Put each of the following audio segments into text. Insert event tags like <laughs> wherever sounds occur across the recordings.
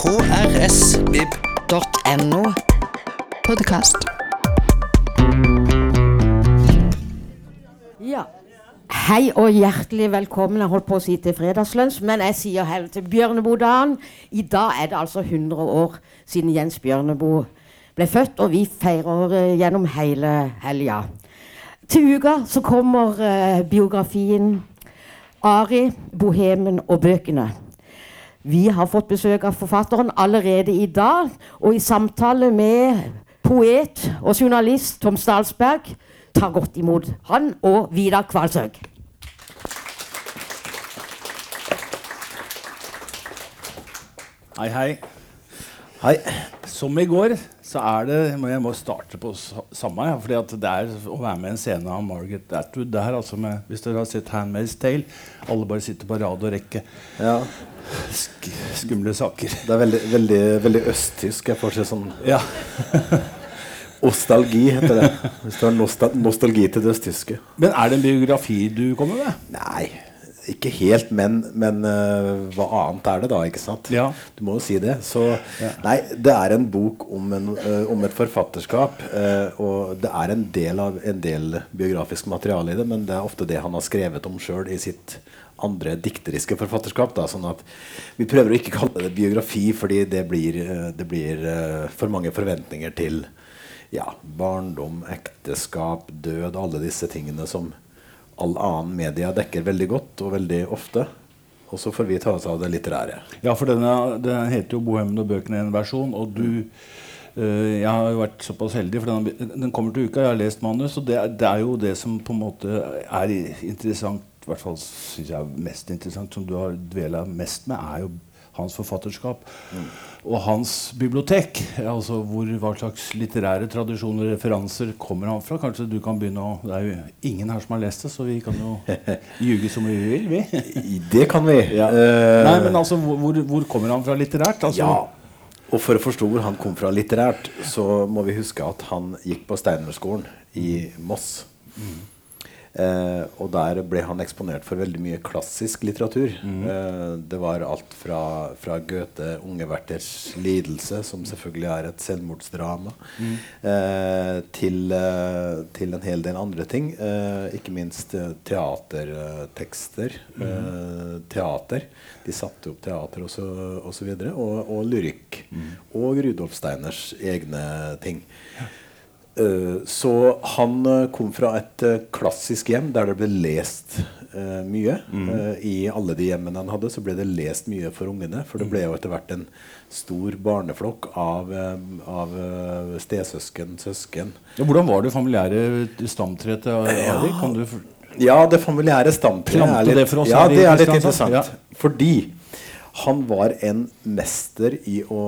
krsvib.no. Podkast. Ja. Hei og hjertelig velkommen. Jeg holdt på å si til fredagslunsj, men jeg sier hei til Bjørneboe-dagen. I dag er det altså 100 år siden Jens Bjørneboe ble født, og vi feirer eh, gjennom hele helga. Til uka så kommer uh, biografien Ari, Bohemen og bøkene. Vi har fått besøk av forfatteren allerede i dag, og i samtale med poet og journalist Tom Stalsberg tar godt imot han og Vidar Kvalsøk. Hei, hei. Hei. Som i går så er det Jeg må starte på samme. Ja, fordi at det er å være med i en scene av Margaret Atwood der, altså med, Hvis dere har sett 'Handmaid's Tale', alle bare sitter på rad og rekke. Ja, Sk skumle saker. det er veldig, veldig, veldig østtysk. Jeg får se sånn Ja. <laughs> Ostalgi, heter det. Hvis du har nostal nostalgi til det østtyske. Men er det en biografi du kommer med? Nei, ikke helt, men, men uh, hva annet er det da, ikke sant? Ja. Du må jo si det. Så Nei, det er en bok om, en, uh, om et forfatterskap. Uh, og det er en del av en del biografisk materiale i det, men det er ofte det han har skrevet om sjøl i sitt andre dikteriske forfatterskap. Da, sånn at Vi prøver å ikke kalle det biografi, fordi det blir, det blir for mange forventninger til ja, barndom, ekteskap, død, alle disse tingene som all annen media dekker veldig godt og veldig ofte. Og så får vi ta oss av det litterære. Ja, for denne, den heter jo 'Bohemen og bøkene' i en versjon. Og du øh, Jeg har jo vært såpass heldig, for den, den kommer til uka. Jeg har lest manus, og det, det er jo det som på en måte er interessant, i hvert fall syns jeg er mest interessant, som du har dvela mest med, er jo hans forfatterskap. Og hans bibliotek. Altså hvor, hva slags litterære tradisjoner og referanser kommer han fra? Kanskje du kan begynne å Det er jo ingen her som har lest det, så vi kan jo <laughs> ljuge som vi vil, vi. Det kan vi. Ja. Uh, Nei, men altså, hvor, hvor- kommer han fra litterært? Altså, ja. Og for å forstå hvor han kom fra litterært, så må vi huske at han gikk på Steinerskolen i Moss. Eh, og der ble han eksponert for veldig mye klassisk litteratur. Eh, det var alt fra, fra Goethe, 'Unge verters lidelse', som selvfølgelig er et selvmordsdrama, eh, til, eh, til en hel del andre ting. Eh, ikke minst eh, teatertekster. Eh, teater. De satte opp teater og så, og så videre. Og, og lyrikk. Og Rudolf Steiners egne ting. Eh, så han eh, kom fra et eh, klassisk hjem der det ble lest eh, mye. Eh, I alle de hjemmene han hadde, så ble det lest mye for ungene. For det ble jo etter hvert en stor barneflokk av, eh, av eh, stesøsken, søsken. Ja, hvordan var det familiære stamtreet til Ari? Kan du Ja, det familiære stamtreet er ja, det er litt interessant. interessant. Fordi han var en mester i å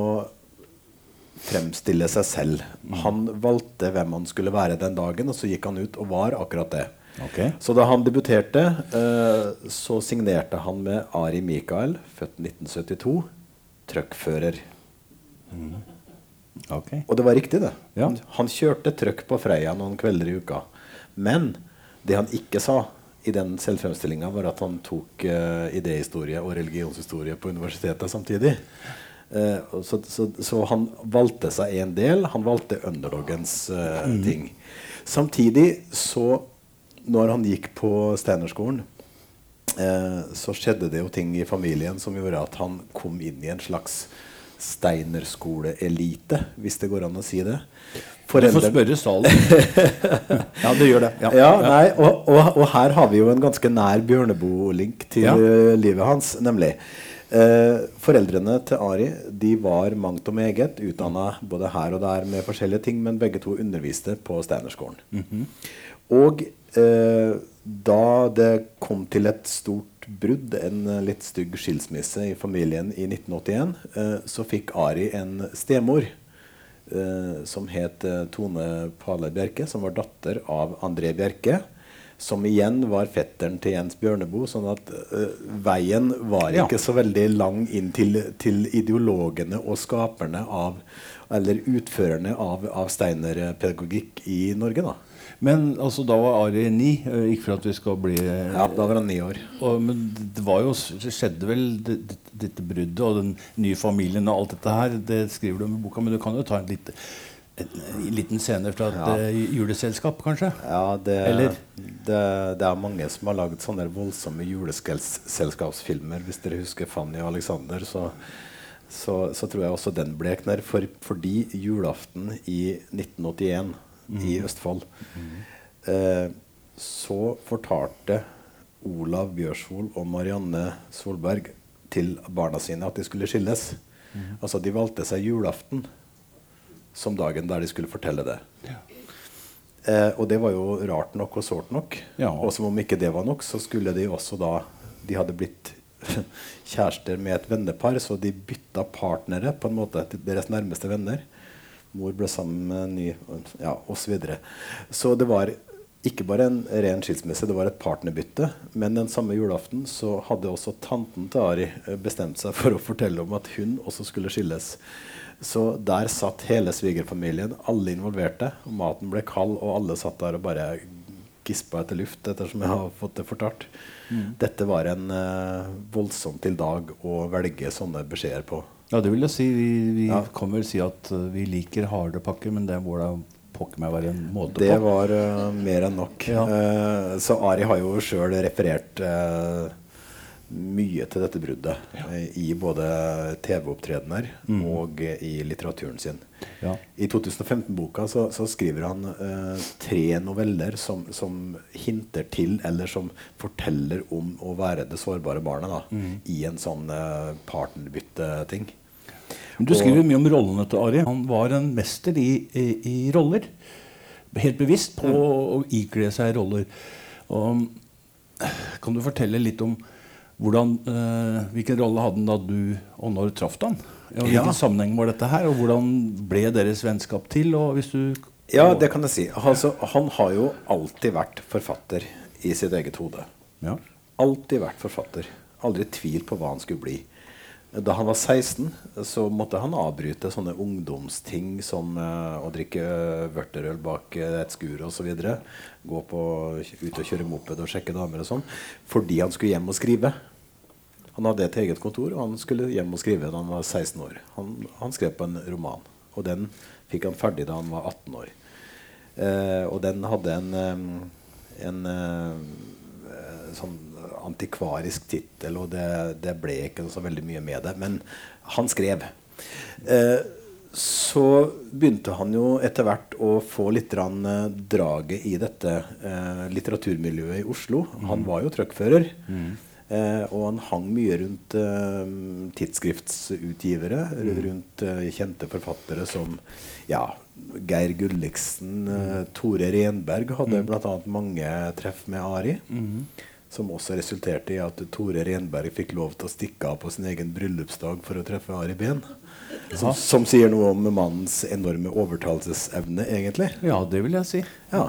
fremstille seg selv. Han valgte hvem han skulle være den dagen, og så gikk han ut og var akkurat det. Okay. Så da han debuterte, eh, så signerte han med Ari Mikael, født 1972, truckfører. Okay. Og det var riktig, det. Ja. Han, han kjørte trøkk på Freia noen kvelder i uka. Men det han ikke sa i den selvfremstillinga, var at han tok uh, idéhistorie og religionshistorie på universitetet samtidig. Eh, så, så, så han valgte seg en del. Han valgte underdogens eh, ting. Samtidig så, når han gikk på Steinerskolen, eh, så skjedde det jo ting i familien som gjorde at han kom inn i en slags Steinerskoleelite, hvis det går an å si det. Du får spørre salen. <laughs> ja, det gjør det. Ja. ja, nei, og, og, og her har vi jo en ganske nær Bjørneboe-link til Ja. livet hans, nemlig. Eh, foreldrene til Ari de var mangt og meget utdanna både her og der med forskjellige ting, men begge to underviste på Steinerskolen. Og eh, da det kom til et stort brudd, en litt stygg skilsmisse i familien i 1981, eh, så fikk Ari en stemor eh, som het eh, Tone Pale Bjerke, som var datter av André Bjerke. Som igjen var fetteren til Jens Bjørneboe. Sånn at uh, veien var Ja. ikke så veldig lang inn til, til ideologene og skaperne av Eller utførerne av, av Steiner-pedagogikk i Norge, da. Men altså, da var Ari ni. eh, Ikke for at vi skal bli eh, Ja, da var han ni år. og, Men det var jo Det skjedde vel Det, det- dette bruddet og den nye familien og alt dette her. Det skriver du om i boka, men du kan jo ta en, litt, en, en liten scene fra et Ja. eh, juleselskap, kanskje? Ja, det, Eller? det, det er mange som har lagd sånne voldsomme juleselskapsfilmer. Hvis dere husker Fanny og Alexander, så, så, så tror jeg også den blekner. For, fordi julaften i 1981 i Østfold eh, så fortalte Olav Bjørsvold og Marianne Solberg til barna sine at de skulle skilles. Altså De valgte seg julaften som dagen der de skulle fortelle det. Eh, og det var jo rart nok og sårt nok. Ja. Og som om ikke det var nok, så skulle de også da De hadde blitt <laughs> kjærester med et vennepar, så de bytta partnere på en måte til deres nærmeste venner. Mor ble sammen med en ny Ja, osv. Så, videre. så det var ikke bare en ren skilsmisse, det var et partnerbytte. Men den samme julaften så hadde også tanten til Ari eh, bestemt seg for å fortelle om at hun også skulle skilles. Så der satt hele svigerfamilien, alle involverte. og Maten ble kald, og alle satt der og bare gispa etter luft, ettersom jeg har fått det fortalt. Dette var en uh, voldsom til dag å velge sånne beskjeder på. Ja, det vil jeg si. Vi, vi Ja. kan vel si at eh, vi liker harde pakker, men det må da pokker meg være en måte Det på. var uh, mer enn nok. Ja. Uh, så Ari har jo sjøl referert uh, mye til dette bruddet ja. i både TV-opptredener og eh, i litteraturen sin. Ja. I 2015-boka så, så skriver han eh, tre noveller som, som hinter til, eller som forteller om å være det sårbare barnet da, i en sånn uh, partnerbytteting. Men Du skriver mye om rollene til Ari. Han var en mester i, i, i roller. Helt bevisst på å ikle seg roller. Og, kan du fortelle litt om hvordan, eh, hvilken rolle hadde han da du og når traff han? Ja, hvilken Ja. sammenheng var dette her? Og hvordan ble deres vennskap til? Og hvis du Ja, det kan jeg si. Altså, han har jo alltid vært forfatter i sitt eget hode. Ja. Alltid vært forfatter. Aldri tvil på hva han skulle bli. Da han var 16, så måtte han avbryte sånne ungdomsting som uh, å drikke vørterøl bak eh, et skur osv. Gå på, ut og kjøre moped og sjekke damer og sånn. Fordi han skulle hjem og skrive. Han hadde et eget kontor, og han skulle hjem og skrive da han var 16 år. Han, han skrev på en roman, og den fikk han ferdig da han var 18 år. Uh, og den hadde en, eh, en uh, sånn antikvarisk tittel, og det, det ble ikke så veldig mye med det. Men han skrev. Eh, så begynte han jo etter hvert å få litt grann, eh, draget i dette eh, litteraturmiljøet i Oslo. Han var jo truckfører. Eh, og han hang mye rundt tidsskriftsutgivere, rundt eh, kjente forfattere som ja, Geir Gulliksen, eh, Tore Renberg hadde blant bl.a. mange treff med Ari. Som også resulterte i at Tore Renberg fikk lov til å stikke av på sin egen bryllupsdag for å treffe Ari Behn. Som, som sier noe om mannens enorme overtalelsesevne, egentlig. ja, det vil jeg si. Ja.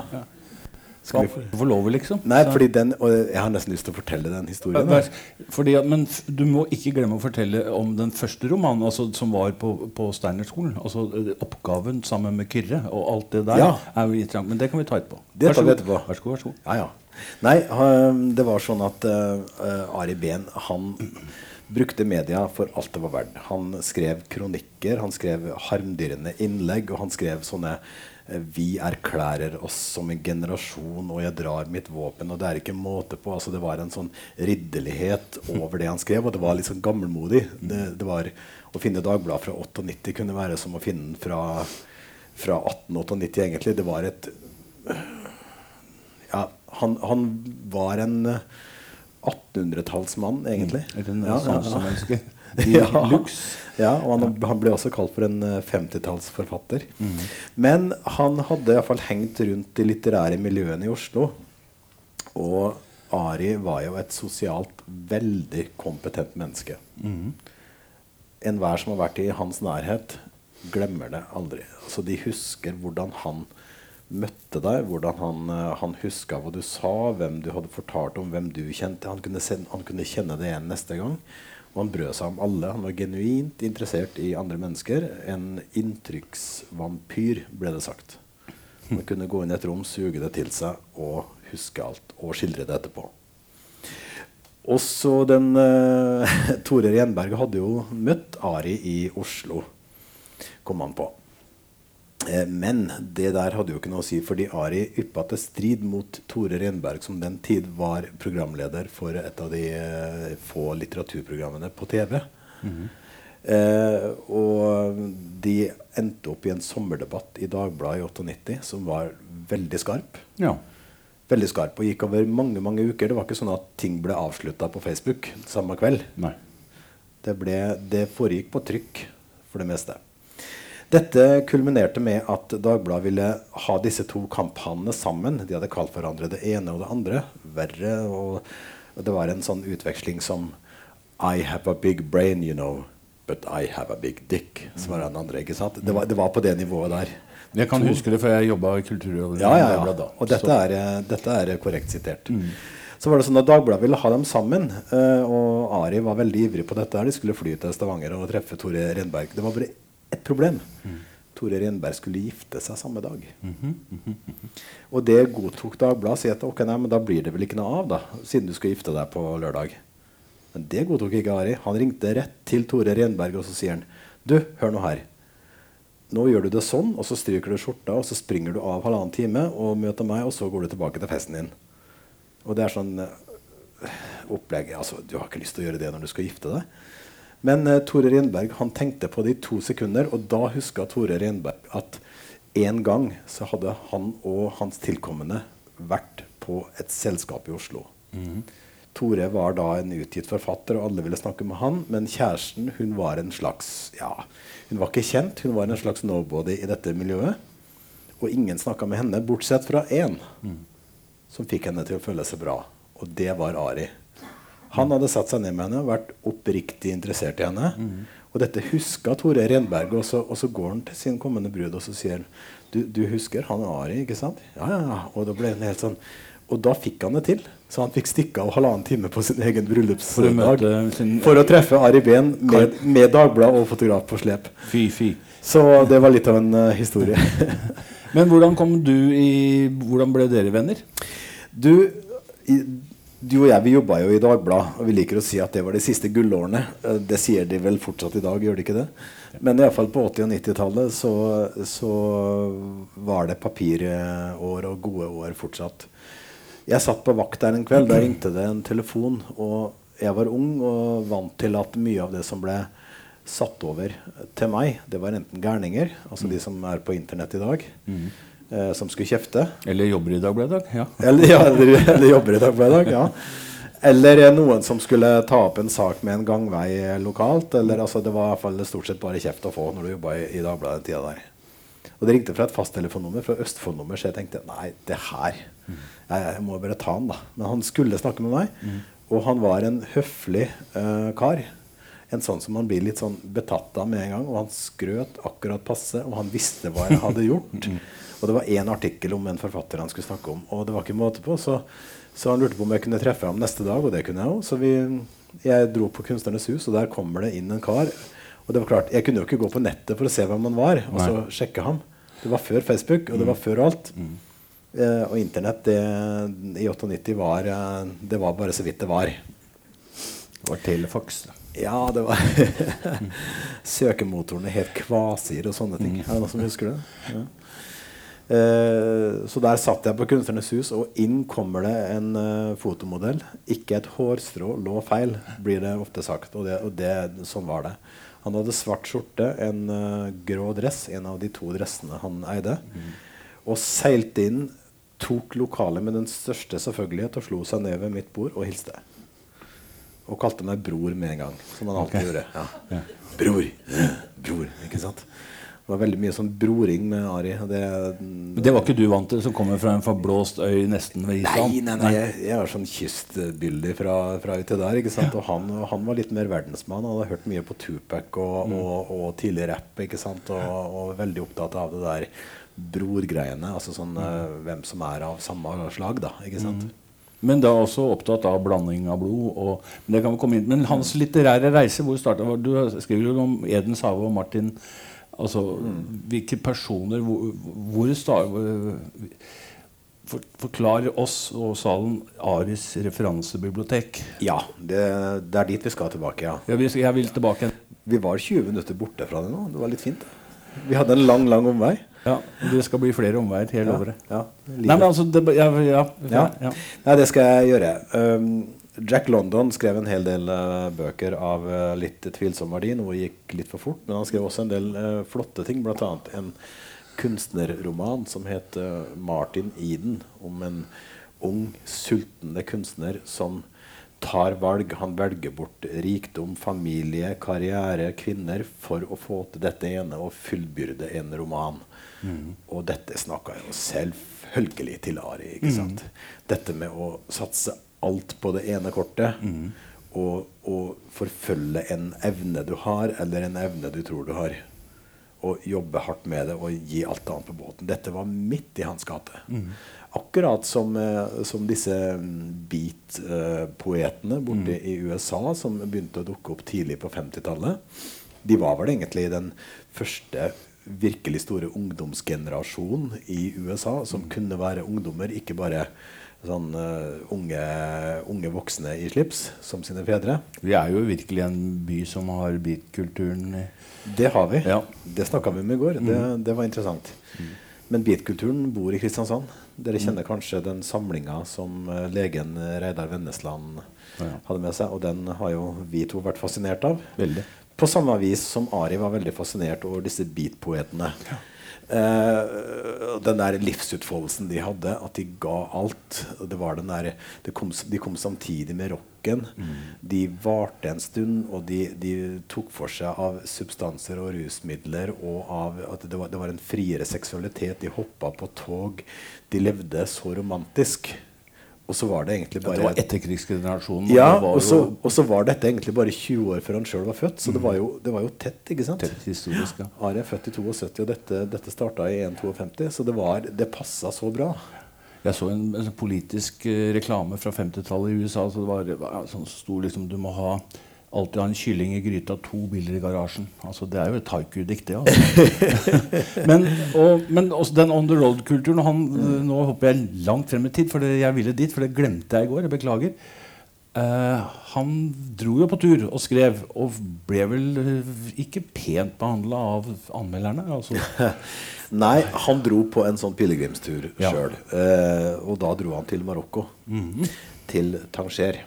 Skal vi få- lov, liksom. Nei, fordi den, og jeg har nesten lyst til å fortelle den historien. Vær- Fordi, men du må ikke glemme å fortelle om den første romanen altså, som var på, på Steinerskolen. Altså eh, oppgaven sammen med Kyrre og alt det der. Ja. er jo interessant, Men det kan vi ta etterpå. Det tar vi etterpå. Vær så god. Vær så god. Ja, ja. Nei, det var sånn at uh, Ari Behn han brukte media for alt det var verdt. Han skrev kronikker, han skrev harmdirrende innlegg, og han skrev sånne Vi erklærer oss som en generasjon, og jeg drar mitt våpen. Og det er ikke måte på. altså Det var en sånn ridderlighet over det han skrev, og det var litt sånn gammelmodig. Det, det var, Å finne Dagbladet fra 98 kunne være som å finne den fra, fra 1898, egentlig. Det var et ja, han, han var en eh, 1800-tallsmann, egentlig. Eller en Ja, ja, ja. <laughs> Ja. Lux. Ja, og han, han ble også kalt for en eh, 50-tallsforfatter. Men han hadde iallfall hengt rundt de litterære miljøene i Oslo. Og Ari var jo et sosialt veldig kompetent menneske. Enhver som har vært i hans nærhet, glemmer det aldri. Altså, de husker hvordan han møtte deg, hvordan han, eh, han huska hva du sa, hvem du hadde fortalt om, hvem du kjente. Han kunne, han kunne kjenne det igjen neste gang. Og han brød seg om alle. Han var genuint interessert i andre mennesker. En inntrykksvampyr, ble det sagt. Han <laughs> kunne gå inn i et rom, suge det til seg og huske alt. Og skildre det etterpå. Også den uh, <laughs> Tore Renberg hadde jo møtt Ari i Oslo, kom han på. Eh, men det der hadde jo ikke noe å si, fordi Ari yppa til strid mot Tore Renberg, som den tid var programleder for et av de eh, få litteraturprogrammene på TV. Eh, og de endte opp i en sommerdebatt i Dagbladet i 98 som var veldig skarp. Ja. Veldig skarp og gikk over mange mange uker. Det var ikke sånn at ting ble avslutta på Facebook samme kveld. Nei. Det, ble, det foregikk på trykk for det meste. Dette kulminerte med at Dagbladet ville ha disse to kamphanene sammen. De hadde kalt hverandre det ene og det andre. Verre. Og, det var en sånn utveksling som I have a big brain, you know. But I have a big dick, svarer den andre. ikke sant? Det var, det var på det nivået der. Jeg kan huske det, for jeg jobba i Kulturrådet. Ja, ja, ja. da. Og dette er, eh, dette er korrekt sitert. Så var det sånn at Dagbladet ville ha dem sammen. eh, og Ari var veldig ivrig på dette. De skulle fly til Stavanger og treffe Tore Renberg. Det var bare ett problem. Tore Renberg skulle gifte seg samme dag. Og det godtok Dagbladet. Sier at okay, nei, men da blir det vel ikke noe av, da, siden du skal gifte deg på lørdag. Men det godtok ikke Ari. Han ringte rett til Tore Renberg og så sier han, du, hør nå her. Nå gjør du det sånn, og så stryker du skjorta, og så springer du av halvannen time og møter meg, og så går du tilbake til festen din. Og det er sånn eh, opplegg altså, Du har ikke lyst til å gjøre det når du skal gifte deg. Men eh, Tore Renberg han tenkte på det i to sekunder, og da huska Tore Renberg at en gang så hadde han og hans tilkommende vært på et selskap i Oslo. Tore var da en utgitt forfatter, og alle ville snakke med han. Men kjæresten hun var en slags ja, Hun var ikke kjent, hun var en slags nobody i dette miljøet. Og ingen snakka med henne, bortsett fra én som fikk henne til å føle seg bra. Og det var Ari. Han hadde satt seg ned med henne og vært oppriktig interessert i henne. Og dette huska Tore Renberg, og så, og så går han til sin kommende brud og så sier du, du husker han Ari, ikke sant? Ja, ja, ja. Og da ble han helt sånn Og da fikk han det til. Så han fikk stikke av halvannen time på sin egen bryllupsdag for, for å treffe Ari Behn med, med Dagblad og fotograf på slep. Fy, fy. Så det var litt av en uh, historie. <laughs> Men hvordan kom du i Hvordan ble dere venner? Du, i, du og jeg vi jobba jo i Dagbladet, og vi liker å si at det var de siste gullårene. Eh, Det sier de vel fortsatt i dag, gjør de ikke det? Men iallfall på 80- og 90-tallet så, så var det papirår og gode år fortsatt. Jeg satt på vakt der en kveld. Da ringte det en telefon. Og jeg var ung og vant til at mye av det som ble satt over til meg, det var enten gærninger, altså de som er på internett i dag, eh, som skulle kjefte. Eller jobber i Dagbladet i dag? Ja. Eller, ja, eller, eller jobber i Dagbladet i dag. Ja. Eller eh, noen som skulle ta opp en sak med en gangvei lokalt. Eller, altså, det var i hvert fall stort sett bare kjeft å få når du jobba i, i Dagbladet den tida der. Og det ringte fra et fasttelefonnummer, fra Østfold-nummer, så jeg tenkte nei, det her jeg, jeg må bare ta han, da. Men han skulle snakke med meg, og han var en høflig uh, kar. En sånn som man blir litt sånn betatt av med en gang. Og han skrøt akkurat passe, og han visste hva jeg hadde gjort. <laughs> Og det var én artikkel om en forfatter han skulle snakke om, og det var ikke måte på. Så, så han lurte på om jeg kunne treffe ham neste dag, og det kunne jeg òg. Så vi, jeg dro på Kunstnernes hus, og der kommer det inn en kar. Og det var klart, Jeg kunne jo ikke gå på nettet for å se hvem han var, og så sjekke ham. Det var før Facebook, og det var før alt. Eh, og Internett det, i 98 var eh, Det var bare så vidt det var. Det var Telefax. Ja, det var <laughs> Søkemotorene het Kvasir og sånne ting. Er det noen som husker det? Ja. Eh, så der satt jeg på Kunstnernes hus, og inn kommer det en eh, fotomodell. Ikke et hårstrå lå feil, blir det ofte sagt. Og, det, og det, sånn var det. Han hadde svart skjorte, en eh, grå dress, en av de to dressene han eide. Og seilte inn, tok lokalet med den største selvfølgelighet og slo seg ned ved mitt bord og hilste. Og kalte meg bror med en gang, som han alltid gjorde. Ja. Bror. Bror, ikke sant? Det var veldig mye sånn broring med Ari. Det, Det, det var ikke du vant til, som kommer fra en forblåst øy nesten ved Island? Nei, nei, nei, jeg, jeg er sånn kystbilde fra, fra til der. ikke sant? Og han, han var litt mer verdensmann. Han hadde hørt mye på Tupac og, og, og tidlig rapp. ikke sant? Og, og veldig opptatt av det der brorgreiene. Altså sånn mm. hvem som er av samme slag, da. ikke sant? Men da også opptatt av blanding av blod. Og, men, det kan vi komme inn. men hans litterære reise, hvor starta Du skriver jo om Edens hage og Martin. Altså, Hvilke personer Hvor, hvor star, for, Forklar oss og salen Aris referansebibliotek. Ja, det, det er dit vi skal tilbake, ja. Ja, vi, jeg vil tilbake. Vi var 20 minutter borte fra det nå. Det var litt fint. Vi hadde en lang, lang omvei. Ja, Det skal bli flere omveier. Jeg lover det. Ja, Nei, men altså det, ja, ja, ja, Ja. Nei, det skal jeg gjøre. Um, Jack London skrev en hel del uh, bøker av uh, litt tvilsom verdi. Noe gikk litt for fort. Men han skrev også en del uh, flotte ting. Blant annet en kunstnerroman som het Martin Eden. Om en ung, sultende kunstner som tar valg. Han velger bort rikdom, familie, karriere, kvinner for å få til dette ene og fullbyrde en roman. Mm. Og dette snakka jo selvfølgelig til Ari. ikke sant? Mm. Dette med å satse alt på det ene kortet. Mm. Og, og, forfølge en evne du har, eller en evne du tror du har. Og jobbe hardt med det og gi alt annet på båten. Dette var midt i hans gate. Mm. Akkurat som, eh, som disse mm, beat-poetene borte mm. i USA som begynte å dukke opp tidlig på 50-tallet. De var vel egentlig den første virkelig store ungdomsgenerasjonen i USA som mm. kunne være ungdommer, ikke bare sånn uh, unge, unge, voksne i slips som sine fedre. Vi er jo virkelig en by som har beat-kulturen. Det har vi. Ja. Det snakka vi om i går. Mm. Det, det, var interessant. Mm. Men beat-kulturen bor i Kristiansand. Dere mm. kjenner kanskje den samlinga som uh, legen Reidar Vennesland ja. hadde med seg. Og den har jo vi to vært fascinert av. Veldig. På samme vis som Ari var veldig fascinert over disse beat-poetene. Ja. Uh, den der livsutfoldelsen de hadde, at de ga alt. Det var den der, det kom, de kom samtidig med rocken. Mm. De varte en stund, og de, de, tok for seg av substanser og rusmidler. Og av at det var, det var en friere seksualitet. De hoppa på tog. De levde så romantisk. Og så var det egentlig bare ja, Det var etterkrigsgenerasjonen. Ja, og, så, og, så, var dette egentlig bare 20 år før han sjøl var født. Så mm. det, var jo, det, var jo, tett. ikke sant? Tett historisk, ja. Ari er født i 72, og dette, dette starta i 1,52. Så det, var, det passa så bra. Jeg så en, en politisk uh, reklame fra 50-tallet i USA. så det var, var sånn stor liksom, Du må ha alltid ha en kylling i gryta, to biler i garasjen. Altså, det er jo et haiku-dikt, det. Altså. <laughs> men, og, men, den on the road-kulturen mm. Nå hopper jeg langt frem i tid, for det, jeg ville dit, for det glemte jeg i går. Jeg beklager. Uh, han dro jo på tur og skrev, og ble vel uh, ikke pent behandla av anmelderne. Altså. <laughs> Nei, han dro på en sånn pilegrimstur ja. sjøl. Uh, eh, og da dro han til Marokko. Mm -hmm. Til Tanger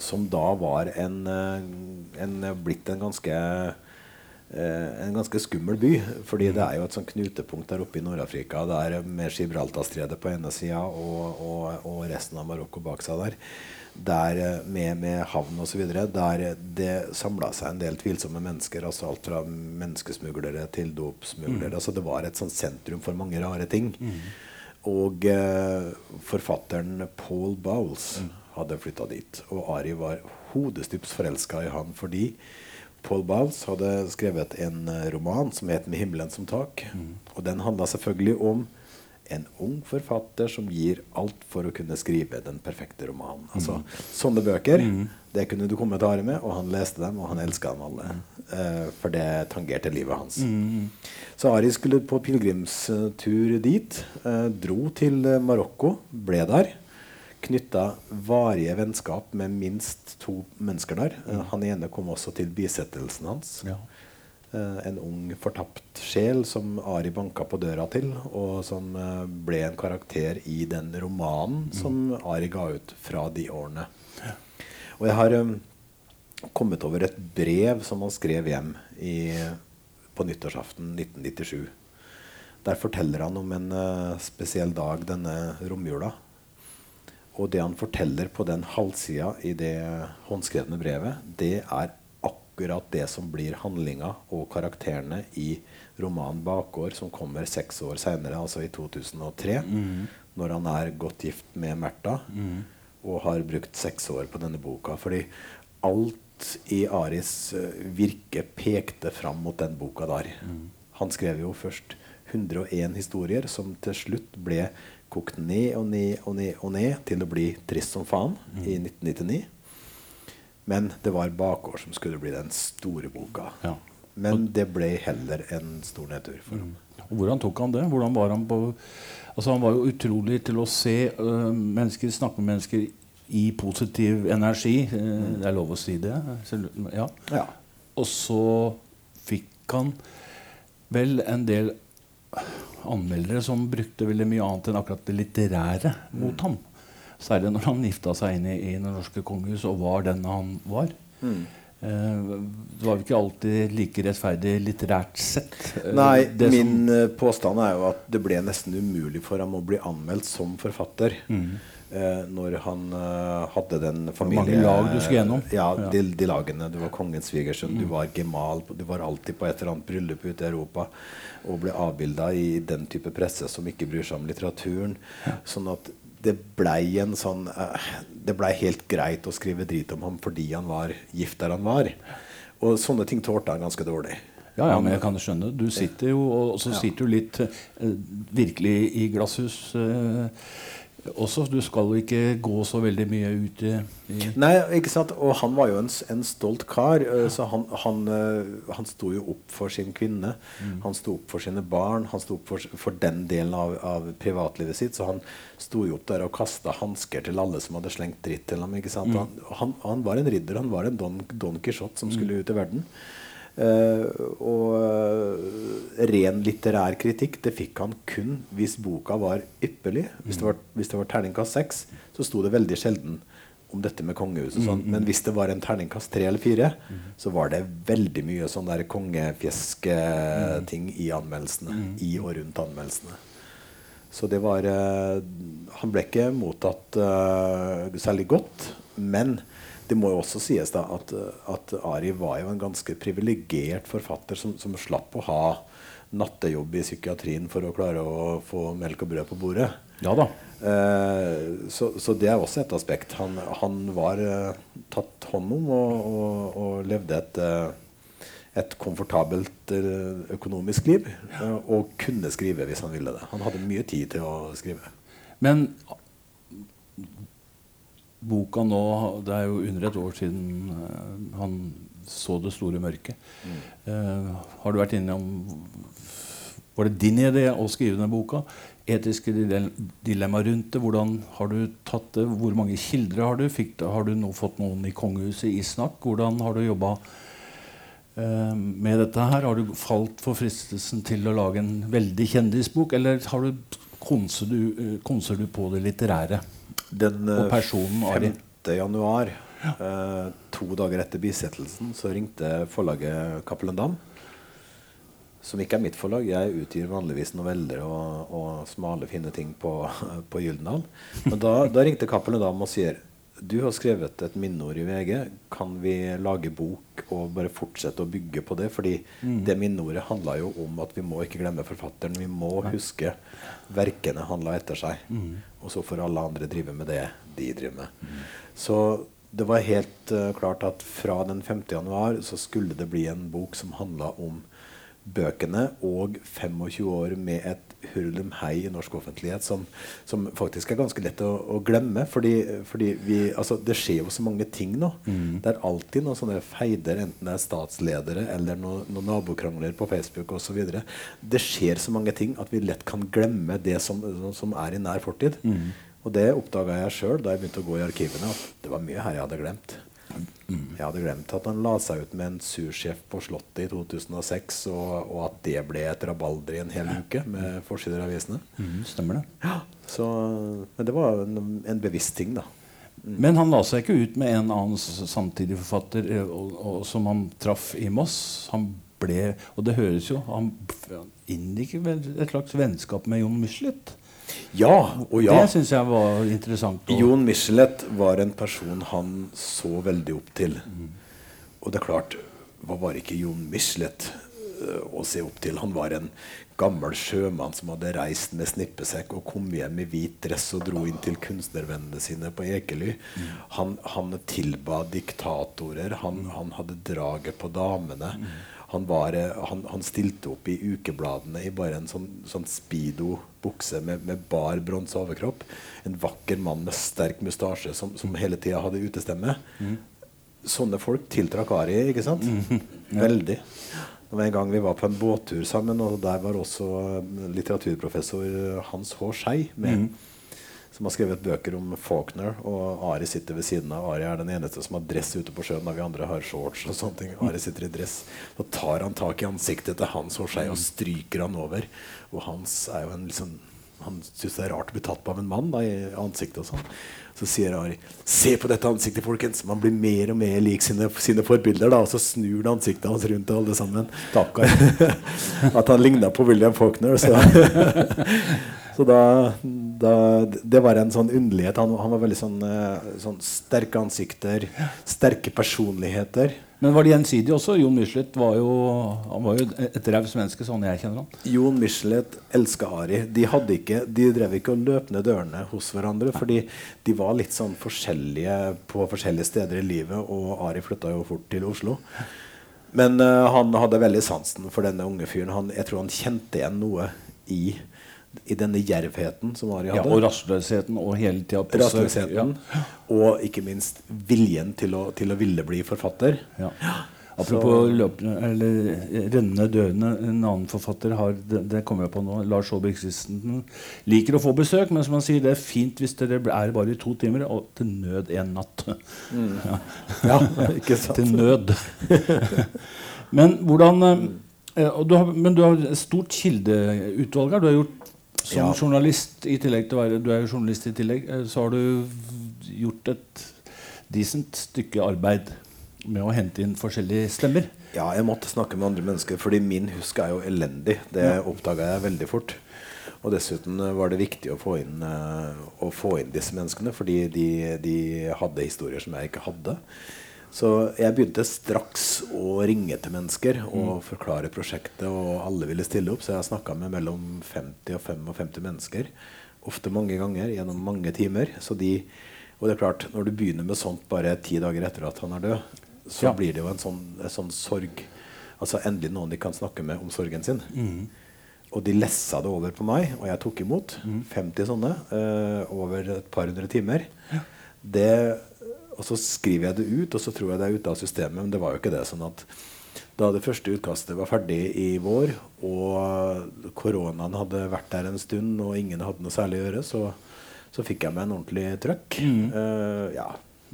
som da var en, eh, en blitt en ganske eh, en ganske skummel by. fordi det er jo et sånn knutepunkt der oppe i Nord-Afrika med Gibraltarstredet på ene sida og, og, og, resten av Marokko bak seg der. Der eh, med, med havn osv. Der det samla seg en del tvilsomme mennesker. altså Alt fra menneskesmuglere til dopsmuglere. Mm. altså Det var et sånt sentrum for mange rare ting. Mm. Og eh, forfatteren Paul Bowles mm hadde flytta dit. Og Ari var hodestups forelska i han fordi Paul Bounce hadde skrevet en eh, roman som het 'Med himmelen som tak'. Mm. Og den handla selvfølgelig om en ung forfatter som gir alt for å kunne skrive den perfekte romanen. Altså, mm. Sånne bøker mm. det kunne du komme til Ari med, og han leste dem, og han elska dem alle. Uh, for det tangerte livet hans. Mm. Så Ari skulle på pilegrimstur dit. Uh, dro til Marokko, ble der knytta varige vennskap med minst to mennesker der. Mm. Han ene kom også til bisettelsen hans. Ja. Uh, en ung, fortapt sjel som Ari banka på døra til, og som uh, ble en karakter i den romanen mm. som Ari ga ut fra de årene. Ja. Og jeg har um, kommet over et brev som han skrev hjem i, på nyttårsaften 1997. Der forteller han om en uh, spesiell dag denne romjula. Og det han forteller på den halvsida i det håndskrevne brevet, det er akkurat det som blir handlinga og karakterene i romanen 'Bakgård', som kommer seks år seinere, altså i 2003. Mm. Når han er godt gift med Märtha mm. og har brukt seks år på denne boka. Fordi alt i Aris uh, virke pekte fram mot den boka der. Mm. Han skrev jo først 101 historier som til slutt ble kokt ned og ned og ned og ned til å bli trist som faen mm. i 1999. Men det var bakgård som skulle bli den store boka. Ja. Men det ble heller en stor nedtur for ham. Mm. Hvordan tok han det? Hvordan var han på Altså Han var jo utrolig til å se øh, mennesker, snakke med mennesker i positiv energi. Mm. det er lov å si det? Ja. Ja. Og så fikk han vel en del anmeldere som brukte veldig mye annet enn akkurat det litterære mot ham. Særlig når han gifta seg inn i, i Det norske kongehus og var den han var. Mm. Eh, det var jo ikke alltid like rettferdig litterært sett. Eh, Nei, det min som... påstand er jo at det ble nesten umulig for ham å bli anmeldt som forfatter. Eh, når han eh, hadde den familie... mange lag du skulle gjennom. Ja, Ja. De, de lagene. Du var kongens svigersønn, du var gemal, du var alltid på et eller annet bryllup ute i Europa. Og ble avbilda i den type presse som ikke bryr seg om litteraturen. Sånn at det blei en sånn eh, Det blei helt greit å skrive drit om ham fordi han var gift der han var. Og sånne ting tålte han ganske dårlig. Ja, ja, men jeg kan skjønne. Du sitter jo og så sitter du litt eh, virkelig i glasshus eh, også. Du skal jo ikke gå så veldig mye ut i, i Nei, ikke sant? Og han var jo en, en stolt kar. Ja. Så han, han, eh, han sto jo opp for sin kvinne. Han sto opp for sine barn. Han sto opp for, for den delen av, av privatlivet sitt. Så han sto jo opp der og kasta hansker til alle som hadde slengt dritt til ham. ikke sant? Han, han, han var en ridder. Han var en Don, Don Quijote som skulle ut i verden. Eh, og eh, ren litterær kritikk det fikk han kun hvis boka var ypperlig. Hvis det var, hvis det var terningkast seks, så sto det veldig sjelden om dette med kongehuset. Sånn. Men hvis det var en terningkast tre eller fire, så var det veldig mye sånn der kongefjeske ting i anmeldelsene. I og rundt anmeldelsene. Så det var eh, Han ble ikke mottatt uh, særlig godt. Men det må jo også sies da at, at Ari var jo en ganske privilegert forfatter som, som slapp å ha nattejobb i psykiatrien for å klare å få melk og brød på bordet. Ja da. Eh, så, så det er også et aspekt. Han, han var eh, tatt hånd om og, og, og levde et, eh, et komfortabelt eh, økonomisk liv. eh, og kunne skrive hvis han ville det. Han hadde mye tid til å skrive. Men boka nå Det er jo under et år siden uh, han så det store mørket. Eh, har du vært innom Var det din idé å skrive denne boka? Etiske dilemmaer rundt det. Hvordan har du tatt det? Hvor mange kilder har du? Fikk, det? har du nå fått noen i kongehuset i snakk? Hvordan har du jobba uh, med dette her? Har du falt for fristelsen til å lage en veldig kjendisbok, eller har du, konser, du, eh, konser du på det litterære? Den Og eh, personen 5. januar, eh, to dager etter bisettelsen, så ringte forlaget Cappelen Dam. Som ikke er mitt forlag. Jeg utgir vanligvis noveller og, og smale, fine ting på, <laughs> på Gyldendal. Men da, da ringte Cappelen Dam og sier du har skrevet et minneord i VG. Kan vi lage bok og bare fortsette å bygge på det? Fordi det minneordet handla jo om at vi må ikke glemme forfatteren. Vi må huske verkene han la etter seg. Og så får alle andre drive med det de driver med. Så det var helt uh, klart at fra den 5. januar så skulle det bli en bok som handla om bøkene og 25 år med et hurlum hei i norsk offentlighet som, som faktisk er ganske lett å, å glemme. Fordi, fordi vi, altså, det skjer jo så mange ting nå. Det er alltid noen sånne feider, enten det er statsledere eller noen, nabokrangler på Facebook osv. Det skjer så mange ting at vi lett kan glemme det som, som er i nær fortid. Og det oppdaga jeg sjøl da jeg begynte å gå i arkivene. At det var mye her jeg hadde glemt. Jeg hadde glemt at han la seg ut med en sursjef på Slottet i 2006, og, og at det ble et rabalder i en hel uke med forsider av avisene. Mm, stemmer det. Ja, så, men det var en, en bevisst ting, da. Men han la seg ikke ut med en annen samtidig forfatter eh, og, og, som han traff i Moss. Han ble, og det høres jo Han han inngikk vel et slags vennskap med Jon Michelet. Ja, og ja. Det syns jeg var interessant. Jon Michelet var en person han så veldig opp til. Og det er klart, hva var ikke Jon Michelet øh, å se opp til? Han var en gammel sjømann som hadde reist med snippesekk og kom hjem i hvit dress og dro inn til kunstnervennene sine på Ekely. Han, han tilba diktatorer. Han, han hadde draget på damene. Han, var, eh, han, han stilte opp i ukebladene i bare en sånn, sånn speedo bukse med, med bar bronse overkropp. En vakker mann med sterk mustasje som, som hele tida hadde utestemme. Sånne folk tiltrakk Ari, ikke sant? Veldig. Det var en gang vi var på en båttur sammen, og der var også eh, litteraturprofessor Hans H. Skei med. Som har skrevet bøker om Faulkner, og Ari sitter ved siden av. Ari er den eneste som har dress ute på sjøen, da vi andre har shorts og sånne ting. Ari sitter i dress. Så tar han tak i ansiktet til Hans Horsei og stryker han over. Og Hans er jo en liksom han syns det er rart å bli tatt på av en mann da, i ansiktet. og sånn. Så sier Ari Se på dette ansiktet, folkens! Man blir mer og mer lik sine, sine forbilder. da, Og så snur det ansiktet hans rundt til alle sammen. Takk, <laughs> At han ligna på William Faulkner. Så, <laughs> så da, da Det var en sånn underlighet. Han, han var veldig sånn, eh, sånn sterke ansikter, sterke personligheter. Men var det gjensidig også? Jon Michelet var jo, han var jo et raust menneske, sånn jeg kjenner han. Jon Michelet elska Ari. De, ikke, de drev ikke og løp ned dørene hos hverandre. Fordi de var litt sånn forskjellige på forskjellige steder i livet. Og Ari flytta jo fort til Oslo. Men uh, han hadde veldig sansen for denne unge fyren. Han, jeg tror han kjente igjen noe i, i denne djervheten som Ari hadde. Ja, og rastløsheten og hele tida på ja. Og ikke minst viljen til å, til å ville bli forfatter. Ja. Apropos løpende, eller rennende dørene. En annen forfatter har det, det kommer jeg på nå, Lars Aabe Christensen liker å få besøk, men som han sier, det er fint hvis dere er bare i to timer, og til nød en natt. Ja. <laughs> Ja, ikke sant? til nød. <laughs> men hvordan eh, og du har, Men du har stort kildeutvalg her. Du har gjort som Ja. journalist i tillegg til å være Du er jo journalist i tillegg. eh, Så har du gjort et decent stykke arbeid med å hente inn forskjellige stemmer. Ja, jeg måtte snakke med andre mennesker, fordi min husk er jo elendig. Det Ja. oppdaga jeg veldig fort. Og dessuten eh, var det viktig å få inn, eh, å få inn disse menneskene, fordi de, de hadde historier som jeg ikke hadde. Så jeg begynte straks å ringe til mennesker og forklare prosjektet, og alle ville stille opp. Så jeg snakka med mellom 50 og 55 mennesker. Ofte mange ganger gjennom mange timer. Så de, og det er klart, når du begynner med sånt bare ti dager etter at han er død, så Ja. blir det jo en sånn, en sånn sorg. Altså endelig noen de kan snakke med om sorgen sin. Og de lessa det over på meg, og jeg tok imot 50 sånne eh, over et par hundre timer. Det, og så skriver jeg det ut, og så tror jeg det er ute av systemet. Men det var jo ikke det. sånn at da det første utkastet var ferdig i vår, og koronaen hadde vært der en stund, og ingen hadde noe særlig å gjøre, så, så fikk jeg meg en ordentlig trøkk. Eh, ja,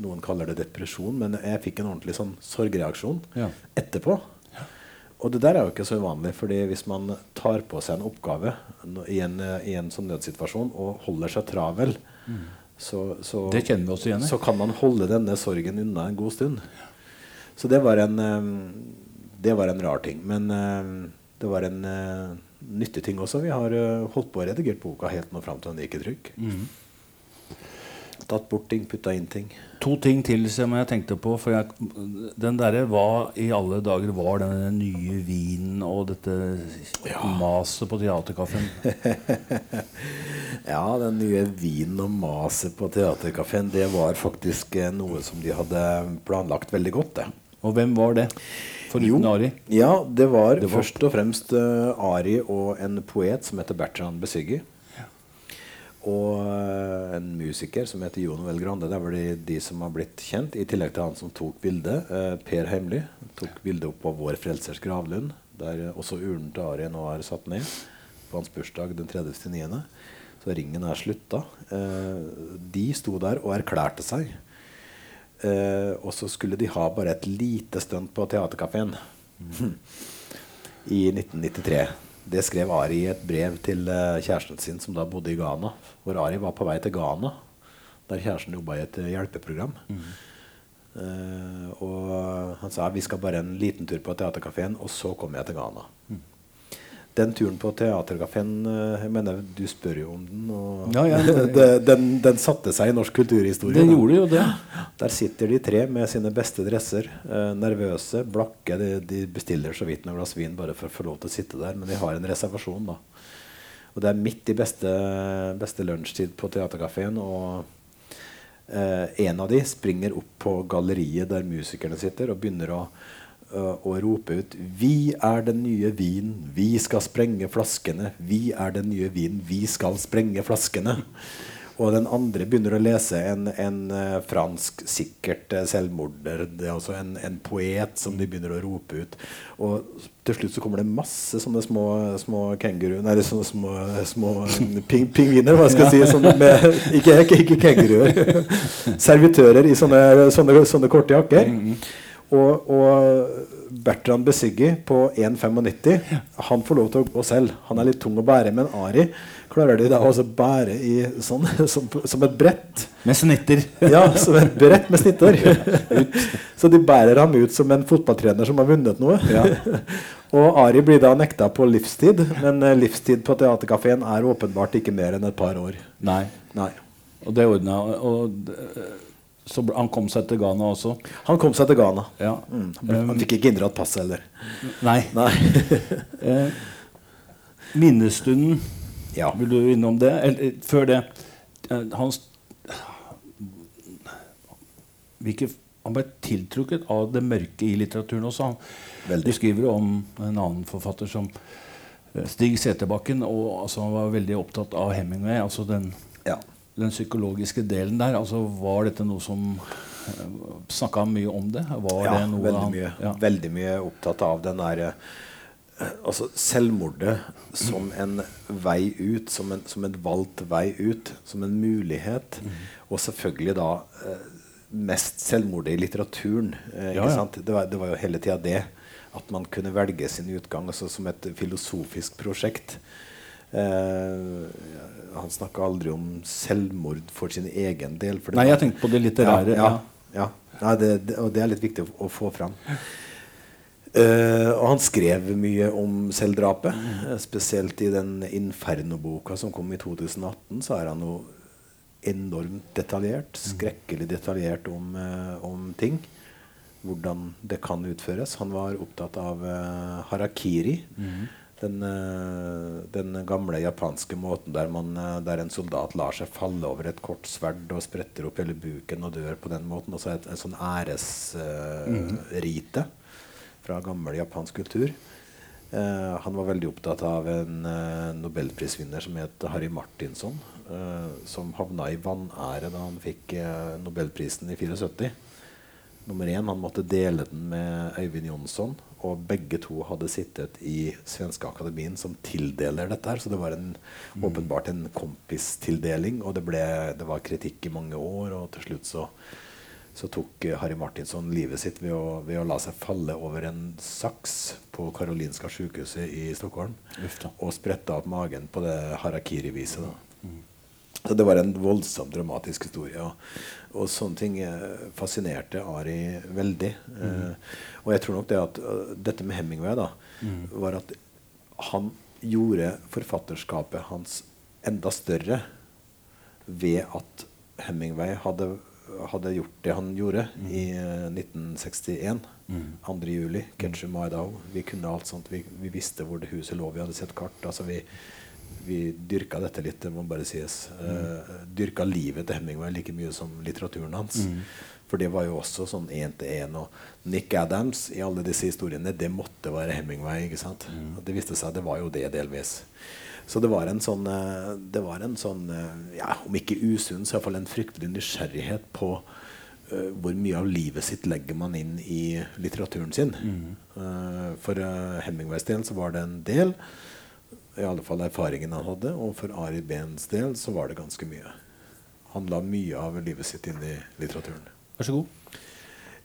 noen kaller det depresjon, men jeg fikk en ordentlig sånn sorgreaksjon Ja. etterpå. Og det der er jo ikke så uvanlig, fordi hvis man tar på seg en oppgave i en, i en sånn nødsituasjon og holder seg travel, så, så, Det kjenner vi oss igjen i. så kan man holde denne sorgen unna en god stund. Så det var en, det var en rar ting. Men det var en eh, nyttig ting også. Vi har eh, holdt på å redigere boka helt nå fram til den gikk i trykk. Mm. Tatt bort ting, putta inn ting. To ting til som jeg tenkte på. For jeg, den derre Hva i alle dager var denne nye vinen og dette maset på teaterkaffen? <laughs> Ja, den nye vinen og maset på teaterkaffen, det var faktisk eh, noe som de hadde planlagt veldig godt. det. Og hvem var det? Foruten Ari? Ja, det var, Det var- først og fremst uh, Ari og en poet som heter Bertrand Besyggi. Og eh, en musiker som heter Jon Vel Grande. Det er vel de, de som har blitt kjent. I tillegg til han som tok bildet. eh, per Heimly tok bildet opp av Vår Frelsers gravlund. Der eh, også urnen til Ari nå er satt ned på hans bursdag den 30.9. Så ringen er slutta. Eh, de sto der og erklærte seg. Eh, og så skulle de ha bare et lite stunt på Teaterkafeen <laughs> i 1993. Det skrev Ari i et brev til eh, kjæresten sin, som da bodde i Ghana. Hvor Ari var på vei til Ghana, der kjæresten jobba i et hjelpeprogram. hjelpeprogram. Uh, og han sa vi skal bare en liten tur på Teaterkafeen, og så kommer jeg til Ghana. Den turen på Teaterkafeen eh, jeg mener Du spør jo om den. Og Ja, ja, <laughs> det- den, den satte seg i norsk kulturhistorie. Da. gjorde jo det. Der sitter de tre med sine beste dresser. Eh, nervøse, blakke. De, de bestiller så vidt noen glass vin bare for å få lov til å sitte der. Men de har en reservasjon, da. Og det er midt i beste, beste lunsjtid på Teaterkafeen. Og eh, en av de springer opp på galleriet der musikerne sitter, og begynner å, å rope ut 'Vi er den nye vinen. Vi skal sprenge flaskene. Vi er den nye vinen. Vi skal sprenge flaskene'. Og den andre begynner å lese en, en fransk sikkert selvmorder. Det er altså en, en poet som de begynner å rope ut. Og til slutt så kommer det masse sånne små, små kenguru Nei, sånne små, små ping, pingviner, hva skal jeg si. Med, ikke, ikke, ikke kenguruer. <laughs> Servitører i sånne, sånne, sånne korte jakker. Og, og Bertrand Besiggi på 1,95 Han får lov til å gå selv. Han er litt tung å bære. Men Ari klarer de da å bære i sånn, <laughs> som, som et brett. Med snitter. <laughs> Ja, som et brett med snitter. <laughs> Så de bærer ham ut som en fotballtrener som har vunnet noe. Ja. og Ari blir da nekta på livstid, men eh, livstid på Theatercafeen er åpenbart ikke mer enn et par år. Nei. Nei. Og det ordna Og eh, så han kom seg til Ghana også. Han kom seg til Ghana. Ja. Mm. Han, ble, han fikk ikke inndratt passet heller. Nei. Nei. <laughs> Eh, minnestunden, ja. vil du innom det? Eller eh, før det Hans Han hvilke, Han ble tiltrukket av det mørke i litteraturen også. Han, du skriver om en annen forfatter som eh, Stig Seterbakken. Og altså, han var veldig opptatt av Hemingway. altså den. Den psykologiske delen der, altså Var dette noe som Snakka han mye om det? Var ja, det veldig, han, mye, Ja. veldig mye opptatt av den der eh, Altså selvmordet som en vei ut, som en, som en valgt vei ut, som en mulighet. Mm. Og selvfølgelig da eh, mest selvmordet i litteraturen. Eh, Ja, ja. sant? Det, var, det var jo hele tida det. At man kunne velge sin utgang altså som et filosofisk prosjekt. Eh, han snakka aldri om selvmord for sin egen del. Nei, jeg tenkte på det litterære. Ja, ja, ja. Det, det, og det er litt viktig å, å få fram. Uh, og han skrev mye om selvdrapet. Mm. spesielt i den Inferno-boka som kom i 2018. Så er han jo enormt detaljert. Skrekkelig detaljert om, uh, om ting. Hvordan det kan utføres. Han var opptatt av uh, harakiri. Den, eh, den gamle japanske måten der, man, eh, der en soldat lar seg falle over et kort sverd og spretter opp hele buken og dør på den måten. Også et, en sånn æresrite fra gammel japansk kultur. Uh, han var veldig opptatt av en uh, nobelprisvinner som het Harry Martinson, som havna i vanære da han fikk nobelprisen i 74. Nummer én, han måtte dele den med Øyvind Jonsson. Og begge to hadde sittet i Svenske Akademien som tildeler dette. her, Så det var en, åpenbart en kompistildeling. Og det, ble, det var kritikk i mange år, og til slutt så, så tok eh, Harry Martinsson livet sitt ved å, ved å la seg falle over en saks på Karolinska sykehuset i Stockholm. Ufta. Og spretta opp magen på det harakiri-viset. da. Så det var en voldsomt dramatisk historie. Og, og sånne ting eh, fascinerte Ari veldig. Eh, og jeg tror nok det at eh, dette med Hemingway da, var at han gjorde forfatterskapet hans enda større ved at Hemingway hadde, hadde gjort det han gjorde i eh, 1961. 2. juli. Ketchum Idaho. Vi kunne alt sånt. Vi, vi visste hvor det huset lå. Vi hadde sett kart. altså vi vi dyrka dette litt, det må bare sies. Uh, dyrka livet til Hemingway like mye som litteraturen hans. For det var jo også sånn én til én. Og Nick Adams i alle disse historiene, det måtte være Hemingway. ikke sant? Mm. det viste seg det var jo det delvis. Så det var en sånn, eh, det var en sånn eh, ja, Om ikke usunn, så iallfall en fryktelig nysgjerrighet på uh, hvor mye av livet sitt legger man inn i litteraturen sin. Eh, for uh, Hemingways del så var det en del i alle fall erfaringen han hadde. Og for Ari Behns del så var det ganske mye. Han la mye av livet sitt inn i litteraturen. Vær så god.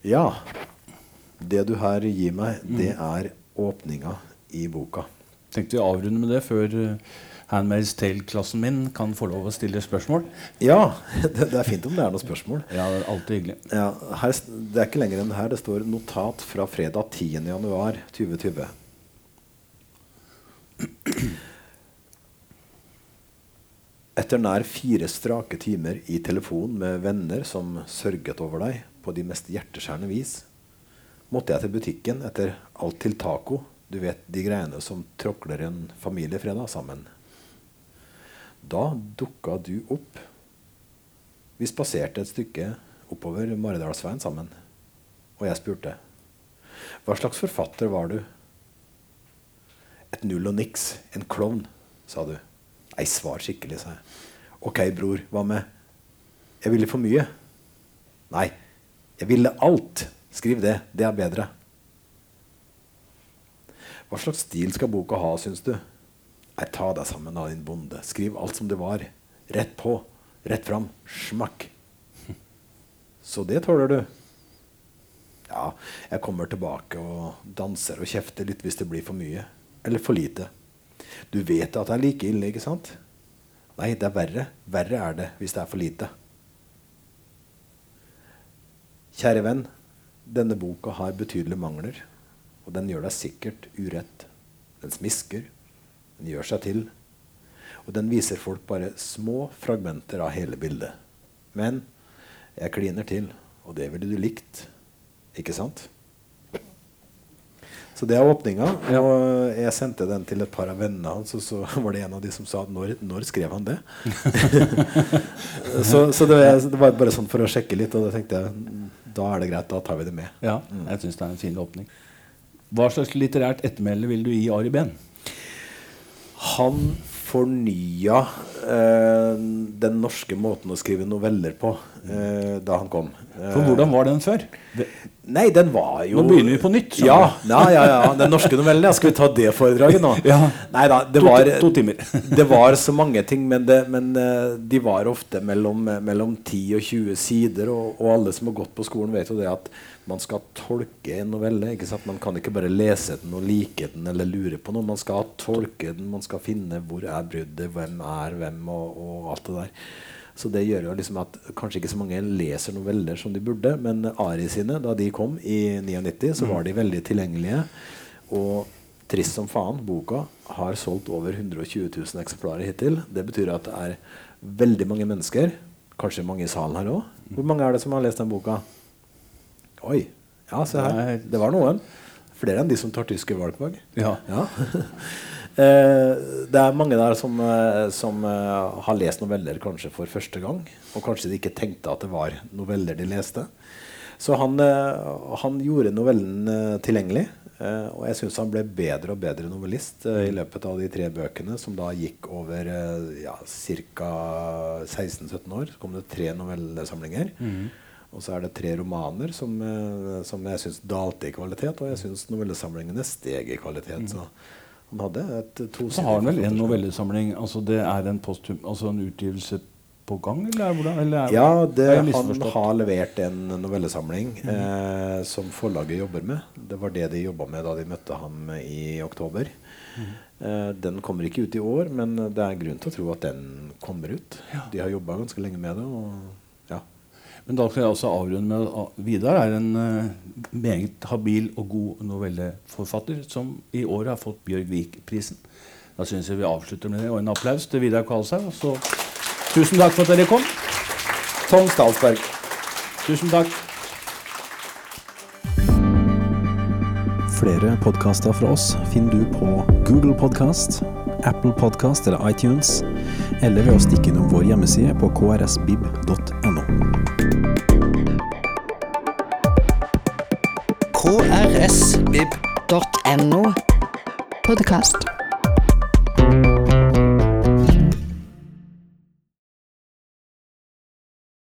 Ja. Det du her gir meg, det er åpninga i boka. Tenkte vi avrunde med det før uh, Handmaid's Tale-klassen min kan få lov å stille spørsmål. Ja, <laughs> det, det er fint om det er noen spørsmål. Ja, det er alltid hyggelig. Ja, her, det er ikke lenger enn her. Det står 'notat fra fredag 10.1.2020'. Etter nær fire strake timer i telefon med venner som sørget over deg på de mest hjerteskjærende vis, måtte jeg til butikken etter alt til taco. Du vet de greiene som tråkler en familiefredag sammen. Da dukka du opp. Vi spaserte et stykke oppover Maridalsveien sammen. Og jeg spurte hva slags forfatter var du? Et null og niks. En klovn, sa du. Nei, svar skikkelig, sa jeg. Ok, bror, hva med Jeg ville for mye. Nei, jeg ville alt. Skriv det. Det er bedre. Hva slags stil skal boka ha, syns du? Nei, ta deg sammen da, din bonde. Skriv alt som det var. Rett på. Rett fram. Smakk. Så det tåler du. Ja, jeg kommer tilbake og danser og kjefter litt hvis det blir for mye. Eller for lite. Du vet at det er like ille, ikke sant? Nei, det er verre. Verre er det hvis det er for lite. Kjære venn, denne boka har betydelige mangler, og den gjør deg sikkert urett. Den smisker, den gjør seg til, og den viser folk bare små fragmenter av hele bildet. Men jeg kliner til, og det ville du likt, ikke sant? Så det er åpninga. Og jeg sendte den til et par av vennene hans, og så <laughs> var det en av de som sa når, når skrev han det? <laughs> så, så det, det, var bare sånn for å sjekke litt, og da tenkte jeg da er det greit, da tar vi det med. Ja, jeg synes det er en fin åpning. Hva slags litterært ettermæle vil du gi Ari Behn? Han fornya eh, den norske måten å skrive noveller på eh, da han kom. For hvordan var den før? Nei, den var jo Nå begynner vi på nytt. Ja, ja, ja, ja, Den norske novellen. Ja. Skal vi ta det foredraget nå? <laughs> Ja. Nei da, det To- var, to timer. <laughs> det var så mange ting, men, det, men eh, de var ofte mellom, mellom 10 og 20 sider. Og, og alle som har gått på skolen, vet jo det at man skal tolke en novelle. ikke sant? Man kan ikke bare lese den og like den eller lure på noe. Man skal tolke den, man skal finne hvor er bruddet, hvem er hvem, og, og alt det der. Så det gjør jo liksom at kanskje ikke så mange leser noveller som de burde, men Ari sine, da de kom i 99, så var de veldig tilgjengelige. Og trist som faen, boka har solgt over 120 000 eksemplarer hittil. Det betyr at det er veldig mange mennesker, kanskje mange i salen her òg. Hvor mange er det som har lest den boka? Oi. Ja, se her. Det var noen. Flere enn de som tar tyske valgfag. Ja. Ja. <laughs> Eh, det er mange der som, eh, som eh, har lest noveller kanskje for første gang. Og kanskje de ikke tenkte at det var noveller de leste. Så han, han gjorde novellen tilgjengelig. og jeg syns han ble bedre og bedre novellist i løpet av de tre bøkene, som da gikk over ja, ca. 16-17 år. Så kom det tre novellesamlinger. Og så er det tre romaner som, eh, som jeg syns dalte i kvalitet, og jeg syns novellesamlingene steg i kvalitet. Så han hadde et to Så har han vel en novellesamling altså Det er en, postum, altså en utgivelse på gang, eller er hvordan? Eller er, Ja, det, han har levert en novellesamling eh, som forlaget jobber med. Det var det de jobba med da de møtte ham i oktober. Eh, den kommer ikke ut i år, men det er grunn til å tro at den kommer ut. De har jobba ganske lenge med det. Og, ja. Men da skal jeg også avrunde med at Vidar er en eh, meget habil og god novelleforfatter som i år har fått Bjørg Vik-prisen. Da syns jeg vi avslutter med det, og en applaus til Vidar Kvalshaug. og tusen takk for at dere kom. Tom Stalsberg. Tusen takk. Flere podkaster fra oss finner du på Google Podkast, Apple Podkast eller iTunes, eller ved å stikke innom vår hjemmeside på krsbib.no. krsvib.no podkast.